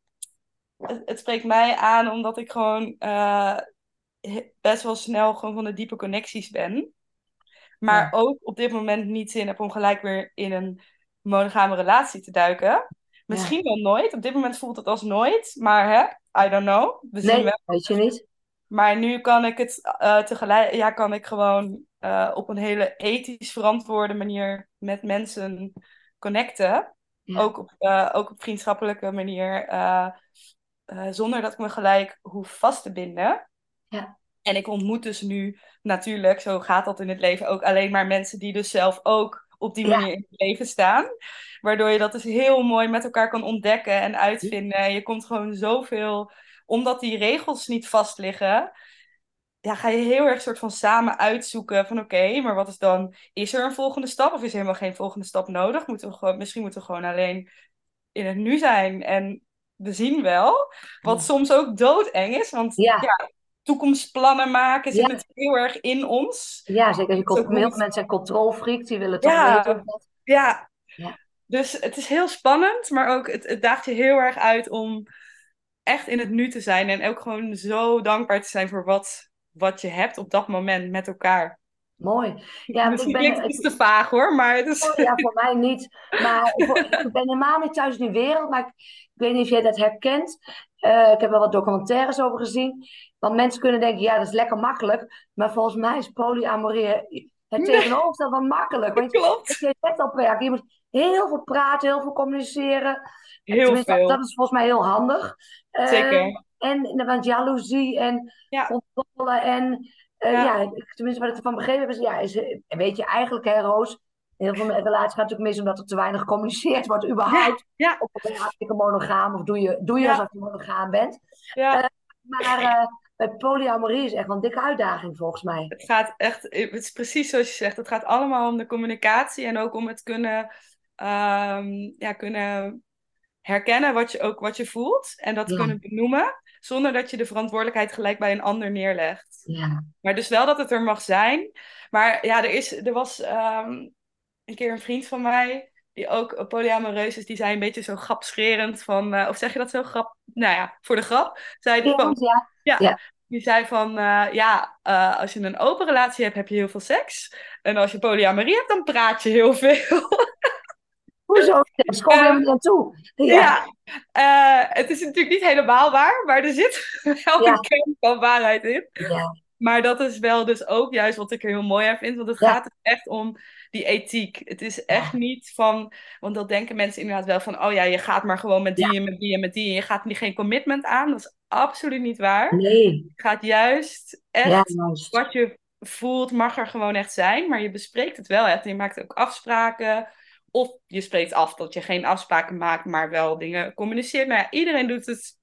het, het spreekt mij aan omdat ik gewoon uh, best wel snel gewoon van de diepe connecties ben. Maar Ja. ook op dit moment niet zin heb om gelijk weer in een monogame relatie te duiken. Misschien wel nooit. Op dit moment voelt het als nooit. Maar hè, I don't know. We zien Nee, wel. weet je niet. Maar nu kan ik het uh, tegelijk, ja, kan ik gewoon uh, op een hele ethisch verantwoorde manier met mensen connecten. Ja. Ook, op, uh, ook op vriendschappelijke manier. Uh, zonder dat ik me gelijk hoef vast te binden. Ja. En ik ontmoet dus nu natuurlijk, zo gaat dat in het leven, ook alleen maar mensen die dus zelf ook op die manier Ja. in het leven staan. Waardoor je dat dus heel mooi met elkaar kan ontdekken en uitvinden. Je komt gewoon zoveel, omdat die regels niet vast liggen, ja, ga je heel erg soort van samen uitzoeken van oké, okay, maar wat is dan, is er een volgende stap of is er helemaal geen volgende stap nodig? Moeten we gewoon, misschien moeten we gewoon alleen in het nu zijn en we zien wel. Wat soms ook doodeng is, want Ja. ja, toekomstplannen maken zit Ja. natuurlijk heel erg in ons. Ja, zeker. Je komt, heel veel mensen zijn controlfreak, die willen toch Ja. weten dat... Ja. Ja. Dus het is heel spannend, maar ook het, het daagt je heel erg uit om echt in het nu te zijn en ook gewoon zo dankbaar te zijn voor wat, wat je hebt op dat moment met elkaar. Mooi. Ja, Misschien ik ben... klinkt het iets te vaag hoor, maar het is... Oh, ja, voor mij niet. Maar voor- ik ben helemaal niet thuis in die wereld. Maar ik, ik weet niet of jij dat herkent. Eh, ik heb er wat documentaires over gezien. Want mensen kunnen denken, ja, dat is lekker makkelijk. Maar volgens mij is polyamorie het Nee. tegenovergestelde van makkelijk. Want Klopt. je zet op werk. Je moet heel veel praten, heel veel communiceren. Heel veel. Dat is volgens mij heel handig. Zeker. En want jaloezie en Ja. controle en... eh, Ja. ja. tenminste wat ik ervan begrepen heb is... Ja, is eh, weet je, eigenlijk hè, Roos... Heel veel relaties gaan natuurlijk mis omdat er te weinig gecommuniceerd wordt überhaupt. Ja, Of ben je hartstikke monogaam of doe je, doe je Ja. alsof je monogaam bent. ja. Maar eh, bij polyamorie is echt wel een dikke uitdaging volgens mij. Het gaat echt, het is precies zoals je zegt, het gaat allemaal om de communicatie en ook om het kunnen, ehm, ja, kunnen herkennen wat je, ook wat je voelt en dat Ja. kunnen benoemen, zonder dat je de verantwoordelijkheid gelijk bij een ander neerlegt. Ja, Maar dus wel dat het er mag zijn. Maar ja, er, is, er was ehm, een keer een vriend van mij, die ook polyamoreus is, die zei een beetje zo grapscherend van, eh, of zeg je dat zo grap? Nou ja, voor de grap, zei die van, ja. ja, Ja. die zei van, eh, ja, eh, als je een open relatie hebt, heb je heel veel seks. En als je polyamorie hebt, dan praat je heel veel. Hoezo? Ik kom helemaal niet aan toe. Ja, ja. Uh, het is natuurlijk niet helemaal waar, maar er zit wel een kern van waarheid in. Ja. Maar dat is wel dus ook juist wat ik er heel mooi aan vind. Want het gaat echt om die ethiek. Het is echt niet van... Want dat denken mensen inderdaad wel van... Oh ja, je gaat maar gewoon met die en met die en met die. En je gaat geen commitment aan. Dat is absoluut niet waar. Nee. Je gaat juist echt... Wat je voelt mag er gewoon echt zijn. Maar je bespreekt het wel echt. En je maakt ook afspraken. Of je spreekt af dat je geen afspraken maakt, maar wel dingen communiceert. Maar ja, iedereen doet het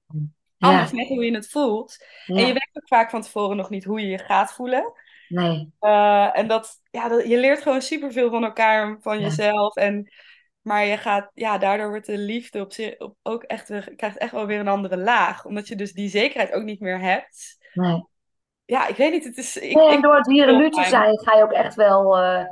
anders, net hoe je het voelt. En je weet ook vaak van tevoren nog niet hoe je je gaat voelen. Nee. Uh, en dat, ja, dat, je leert gewoon superveel van elkaar, van jezelf. En, maar je gaat, ja, daardoor wordt de liefde op zich op, ook echt, krijgt echt wel weer een andere laag. Omdat je dus die zekerheid ook niet meer hebt. Nee. Ja, ik weet niet. Het is, ik, nee, en door het hier en nu te zijn, ga je ook echt wel uh,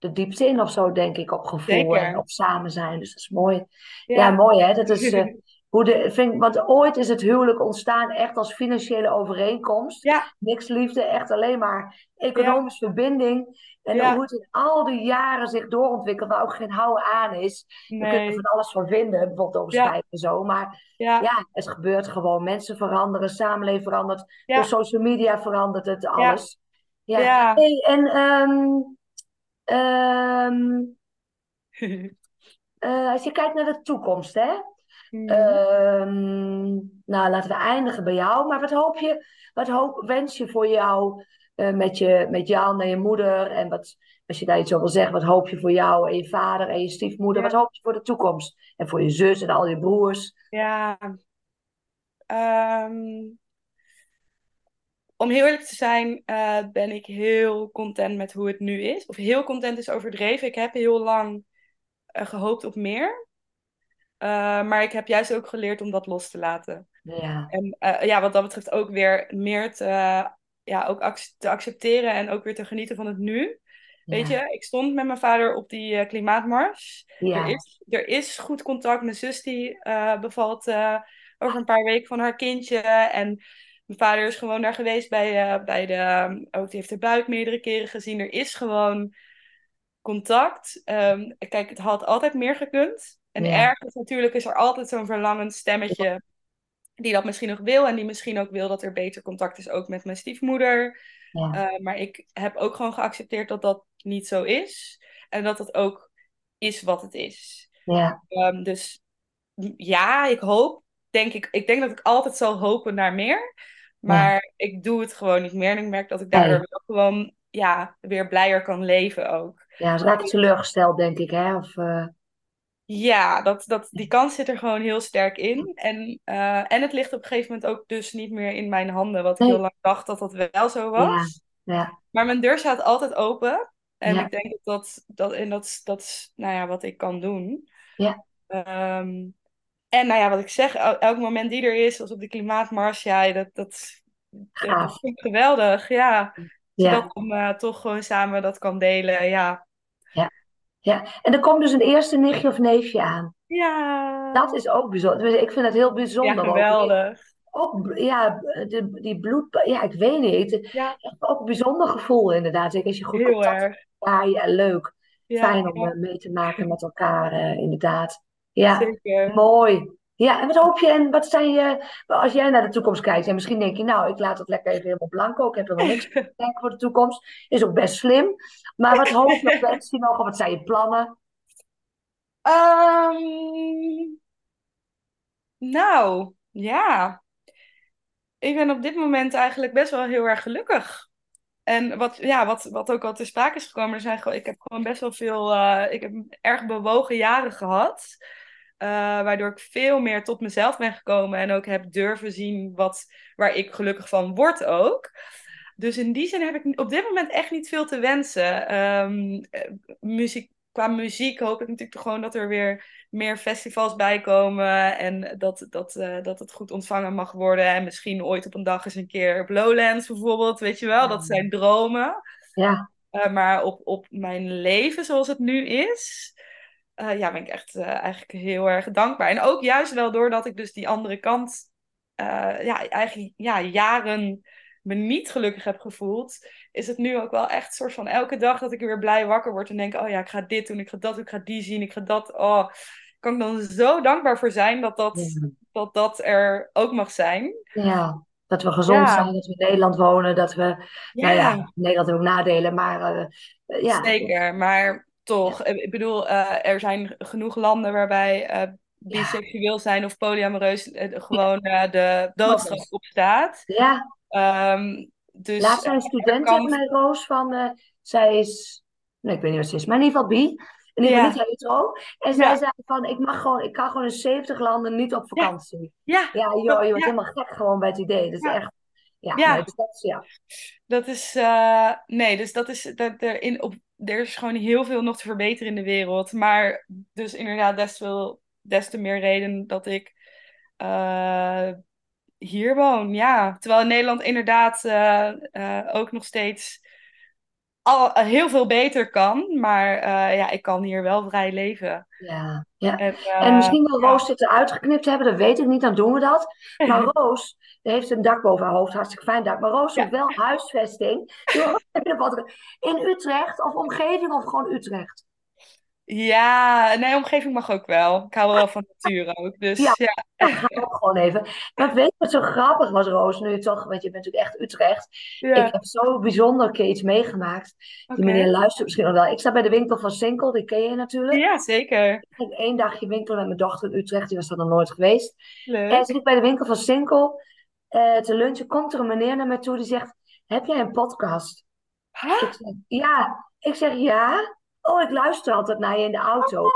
de diepte in of zo, denk ik, op gevoel Zeker. en op samen zijn. Dus dat is mooi. Ja, ja mooi hè. Dat is, uh, hoe de, vind, want ooit is het huwelijk ontstaan echt als financiële overeenkomst. Ja. Niks liefde, echt alleen maar economische verbinding. En Ja. hoe het in al die jaren zich doorontwikkelt, waar ook geen houden aan is. Je kunt Nee. er van alles van vinden, bijvoorbeeld over schrijven en zo. Maar Ja. het gebeurt gewoon. Mensen veranderen, samenleving verandert. Ja. Door social media verandert het alles. Ja. Ja. Hey, en ehm, ehm, eh, als je kijkt naar de toekomst, hè? Mhm. Ehm, nou, laten we eindigen bij jou. Maar wat hoop je, wat hoop, wens je voor jou eh, met, je, met Jan en je moeder? En wat, als je daar iets over wil zeggen, wat hoop je voor jou en je vader en je stiefmoeder? Ja. Wat hoop je voor de toekomst? En voor je zus en al je broers? Ja. Ehm, om heel eerlijk te zijn, eh, ben ik heel content met hoe het nu is. Of heel content is overdreven. Ik heb heel lang eh, gehoopt op meer. Eh, maar ik heb juist ook geleerd om dat los te laten. Ja, En ja, wat dat betreft ook weer meer te, ja, ook ac- te accepteren en ook weer te genieten van het nu. Weet je, ik stond met mijn vader op die klimaatmars. ja, Er is, er is goed contact. Mijn zus die bevalt over een paar weken van haar kindje. En mijn vader is gewoon daar geweest bij, eh, bij de... Ook die heeft de buik meerdere keren gezien. Er is gewoon contact. Ehm, kijk, het had altijd meer gekund. En Ja. ergens natuurlijk is er altijd zo'n verlangend stemmetje... die dat misschien nog wil. En die misschien ook wil dat er beter contact is ook met mijn stiefmoeder. ja, Uh, maar ik heb ook gewoon geaccepteerd dat dat niet zo is. En dat het ook is wat het is. ja, Um, dus ja, ik hoop. Denk ik, ik denk dat ik altijd zal hopen naar meer. Maar ik doe het gewoon niet meer. En ik merk dat ik daardoor Nee. wel gewoon ja, weer blijer kan leven ook. ja. Ze teleurgesteld, denk ik, hè? Of, eh, Ja, dat, dat, die kans zit er gewoon heel sterk in. En, uh, en het ligt op een gegeven moment ook dus niet meer in mijn handen. Wat ik heel lang dacht dat dat wel zo was. ja, Maar mijn deur staat altijd open. En Ja. ik denk dat dat, dat, en dat, dat is nou ja, wat ik kan doen. Ja. Ehm, en nou ja, wat ik zeg, el- elk moment die er is, zoals op de klimaatmars, ja, dat, dat, dat vind ik geweldig. Ja, Ja. zodat om eh, toch gewoon samen dat kan delen. Ja. Ja, en er komt dus een eerste nichtje of neefje aan. Ja. Dat is ook bijzonder. Dus Ik vind het heel ja, bijzonder. ook. geweldig. Ook, ja, de, die bloed... Ja, ik weet niet. Ja, Ook een bijzonder gevoel inderdaad. Zeker als je goed heel contact erg. Ja, ja, leuk. Ja, Fijn om ja, eh, mee te maken met elkaar, eh, inderdaad. Ja, zeker. mooi. Ja, en wat hoop je en wat zijn je... Als jij naar de toekomst kijkt en misschien denk je... Nou, ik laat het lekker even helemaal blanco. Ik heb er wel niks te denken voor de toekomst. Is ook best slim. Maar wat hoop je wens je nog? Wat zijn je plannen? Ehm, nou, ja. Ik ben op dit moment eigenlijk best wel heel erg gelukkig. En wat, ja, wat, wat ook al te sprake is gekomen, er zijn ik heb gewoon best wel veel, eh, ik heb erg bewogen jaren gehad. eh, waardoor ik veel meer tot mezelf ben gekomen en ook heb durven zien wat, waar ik gelukkig van word ook. Dus in die zin heb ik op dit moment echt niet veel te wensen. Ehm, eh, muziek, qua muziek hoop ik natuurlijk gewoon dat er weer meer festivals bij komen. En dat, dat, eh, dat het goed ontvangen mag worden. En misschien ooit op een dag eens een keer op Lowlands bijvoorbeeld. Weet je wel, dat zijn dromen. Ja, Uh, maar op, op mijn leven zoals het nu is, uh, ja, ben ik echt eigenlijk heel erg dankbaar. En ook juist wel doordat ik dus die andere kant, ja, eigenlijk ja, jaren me niet gelukkig heb gevoeld, is het nu ook wel echt een soort van elke dag dat ik weer blij wakker word en denk, oh ja, ik ga dit doen, ik ga dat doen, ik ga die zien, ik ga dat, oh, kan ik dan zo dankbaar voor zijn dat dat, dat, dat er ook mag zijn. Ja, dat we gezond zijn, dat we in Nederland wonen, dat we, ja. nou ja, Nederland heeft ook nadelen, maar uh, ja. Zeker, maar toch, ik bedoel, uh, er zijn genoeg landen waarbij uh, biseksueel zijn of polyamoreus gewoon de doodstraf op staat. Ja. Um, dus, Laatst zijn student kan... met Roos van, zij is, nee, ik weet niet wat ze is, maar in ieder geval bi. In ieder geval niet hetero. En zij zei van, ik mag gewoon, ik kan gewoon in 70 landen niet op vakantie. Ja. Ja, joh, je wordt helemaal gek gewoon bij het idee. Dat is echt, ja. Ja. Nee, dus dat is, ja. Dat is, uh, nee, dus dat is, dat er, in, op, er is gewoon heel veel nog te verbeteren in de wereld. Maar dus inderdaad, des, veel, des te meer reden dat ik uh, hier woon. Ja, terwijl in Nederland inderdaad uh, ook nog steeds al, heel veel beter kan. Maar ja, ik kan hier wel vrij leven. Ja, ja. En, en misschien wil Roos dit eruit geknipt hebben, dat weet ik niet, dan doen we dat. Maar Roos heeft een dak boven haar hoofd, hartstikke fijn dak. Maar Roos heeft wel huisvesting. In Utrecht of omgeving of gewoon Utrecht? Ja, nee, omgeving mag ook wel. Ik hou wel van natuur ook. Dus ja, ja. dat ook gewoon even. Maar weet je wat zo grappig was, Roos? Nu toch, want je bent natuurlijk echt Utrecht. Ja. Ik heb zo bijzonder keer iets meegemaakt. Die okay. meneer luistert misschien nog wel. Ik sta bij de winkel van Sinkel, die ken je natuurlijk. Ja, zeker. Ik ging één dagje winkelen met mijn dochter in Utrecht, die was er nog nooit geweest. Leuk. En zit bij de winkel van Sinkel uh, te lunchen. Komt er een meneer naar me toe die zegt: Heb jij een podcast? Huh? Ik zeg, ja. Ik zeg ja. Oh, ik luister altijd naar je in de auto. Oh.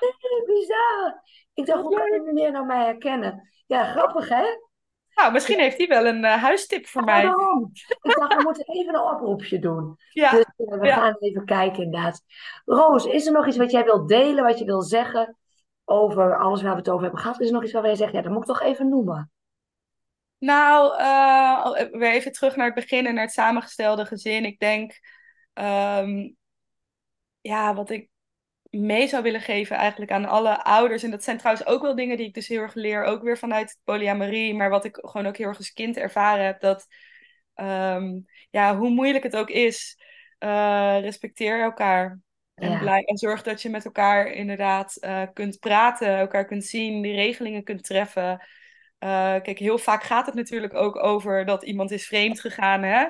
Nee, bizar. Ik dacht, hoe kan die meneer nou mij herkennen? Ja, grappig hè? Nou, misschien heeft hij wel een uh, huistip voor mij. Ik dacht, we moeten even een oproepje doen. Ja. Dus uh, we ja. gaan even kijken inderdaad. Roos, is er nog iets wat jij wilt delen, wat je wilt zeggen over alles waar we het over hebben gehad? Is er nog iets waar jij zegt, ja, dat moet ik toch even noemen? Nou, uh, weer even terug naar het begin en naar het samengestelde gezin. Ik denk, um, ja, wat ik mee zou willen geven eigenlijk aan alle ouders. En dat zijn trouwens ook wel dingen die ik dus heel erg leer, ook weer vanuit polyamorie, maar wat ik gewoon ook heel erg als kind ervaren heb, dat um, ja, hoe moeilijk het ook is, uh, respecteer elkaar. En, Ja. blij, en zorg dat je met elkaar inderdaad uh, kunt praten, elkaar kunt zien, die regelingen kunt treffen. Uh, kijk, heel vaak gaat het natuurlijk ook over dat iemand is vreemd gegaan, hè?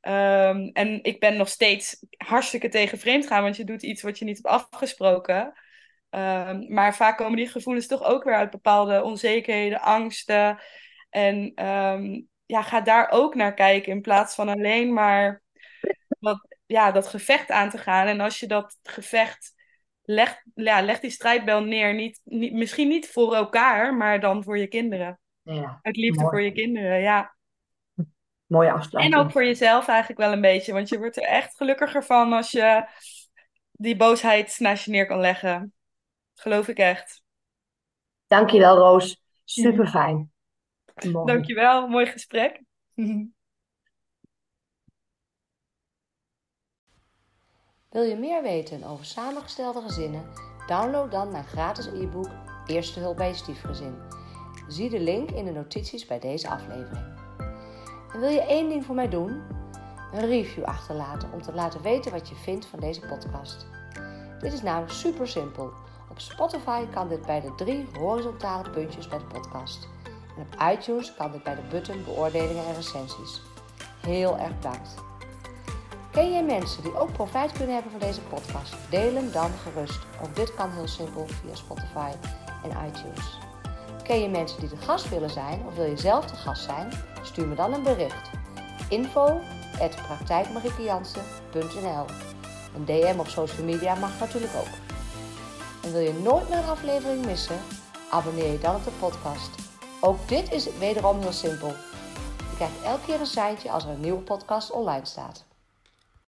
Um, en ik ben nog steeds hartstikke tegen vreemd gaan, want je doet iets wat je niet hebt afgesproken. Um, maar vaak komen die gevoelens toch ook weer uit bepaalde onzekerheden, angsten. En um, ja, ga daar ook naar kijken in plaats van alleen maar dat, ja, dat gevecht aan te gaan. En als je dat gevecht legt, ja, leg die strijdbel neer. Niet, niet, misschien niet voor elkaar, maar dan voor je kinderen. Ja, Uit liefde mooi. voor je kinderen, ja. Mooie En afsluiting. ook voor jezelf eigenlijk wel een beetje. Want je wordt er echt gelukkiger van als je die boosheid naast je neer kan leggen. Geloof ik echt. Dankjewel, Roos. Super fijn. Mooi. Dankjewel, mooi gesprek. Wil je meer weten over samengestelde gezinnen? Download dan mijn gratis e-book Eerste hulp bij je stiefgezin. Zie de link in de notities bij deze aflevering. En wil je één ding voor mij doen? Een review achterlaten om te laten weten wat je vindt van deze podcast. Dit is namelijk super simpel. Op Spotify kan dit bij de drie horizontale puntjes bij de podcast. En op iTunes kan dit bij de button beoordelingen en recensies. Heel erg bedankt. Ken jij mensen die ook profijt kunnen hebben van deze podcast? Deel hem dan gerust. Ook dit kan heel simpel via Spotify en iTunes. Ken je mensen die de gast willen zijn of wil je zelf de gast zijn? Stuur me dan een bericht. Info Een DM op social media mag natuurlijk ook. En wil je nooit meer een aflevering missen? Abonneer je dan op de podcast. Ook dit is wederom heel simpel. Je krijgt elke keer een seintje als er een nieuwe podcast online staat.